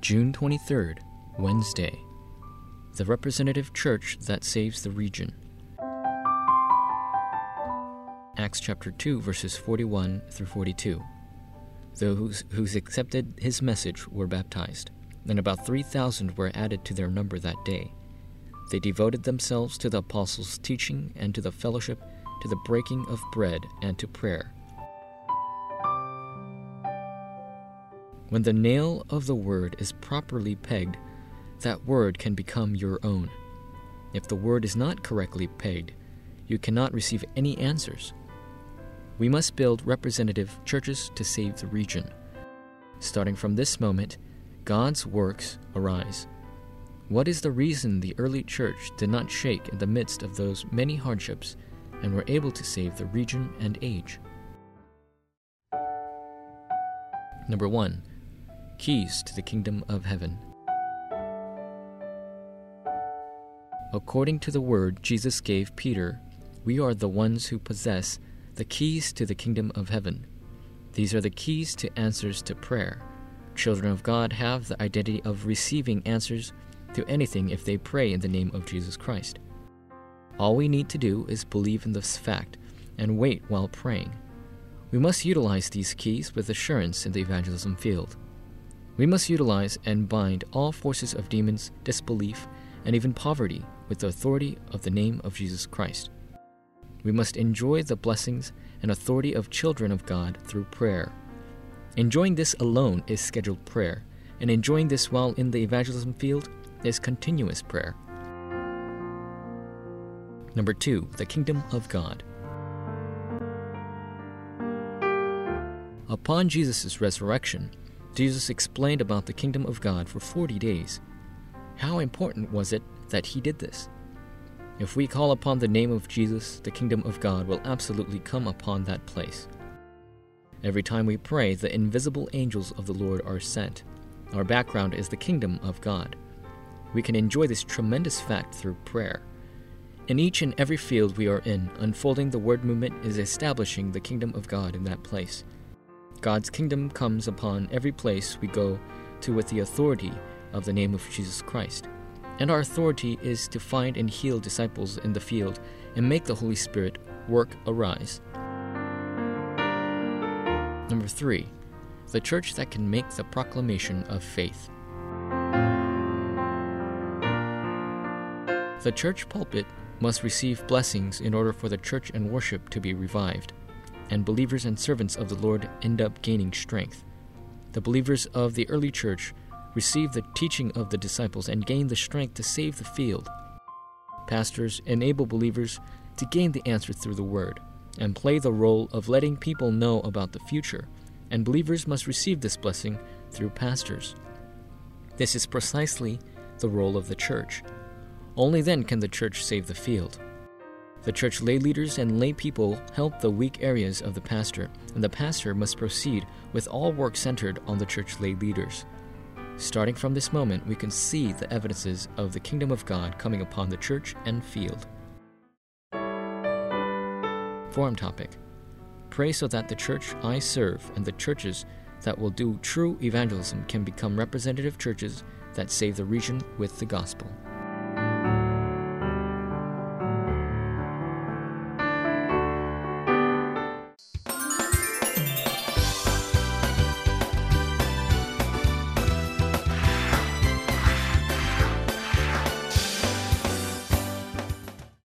June 23rd, Wednesday. The representative church that saves the region. Acts chapter 2, verses 41 through 42. Those who accepted his message were baptized, and about 3,000 were added to their number that day. They devoted themselves to the apostles' teaching and to the fellowship, to the breaking of bread and to prayer. When the nail of the word is properly pegged, that word can become your own. If the word is not correctly pegged, you cannot receive any answers. We must build representative churches to save the region. Starting from this moment, God's works arise. What is the reason the early church did not shake in the midst of those many hardships and were able to save the region and age? Number 1 Keys to the Kingdom of Heaven. According to the word Jesus gave Peter, we are the ones who possess the keys to the kingdom of heaven. These are the keys to answers to prayer. Children of God have the identity of receiving answers to anything if they pray in the name of Jesus Christ. All we need to do is believe in this fact and wait while praying. We must utilize these keys with assurance in the evangelism field. We must utilize and bind all forces of demons, disbelief, and even poverty with the authority of the name of Jesus Christ. We must enjoy the blessings and authority of children of God through prayer. Enjoying this alone is scheduled prayer, and enjoying this while in the evangelism field is continuous prayer. Number two, the kingdom of God. Upon Jesus' resurrection, Jesus explained about the kingdom of God for 40 days. How important was it that he did this? If we call upon the name of Jesus, the kingdom of God will absolutely come upon that place. Every time we pray, the invisible angels of the Lord are sent. Our background is the kingdom of God. We can enjoy this tremendous fact through prayer. In each and every field we are in, unfolding the word movement is establishing the kingdom of God in that place. God's kingdom comes upon every place we go to with the authority of the name of Jesus Christ. And our authority is to find and heal disciples in the field and make the Holy Spirit work arise. Number three, the church that can make the proclamation of faith. The church pulpit must receive blessings in order for the church and worship to be revived and believers and servants of the Lord end up gaining strength. The believers of the early church receive the teaching of the disciples and gain the strength to save the field. Pastors enable believers to gain the answer through the Word and play the role of letting people know about the future, and believers must receive this blessing through pastors. This is precisely the role of the church. Only then can the church save the field. The church lay leaders and lay people help the weak areas of the pastor, and the pastor must proceed with all work centered on the church lay leaders. Starting from this moment, we can see the evidences of the kingdom of God coming upon the church and field. Forum topic Pray so that the church I serve and the churches that will do true evangelism can become representative churches that save the region with the gospel.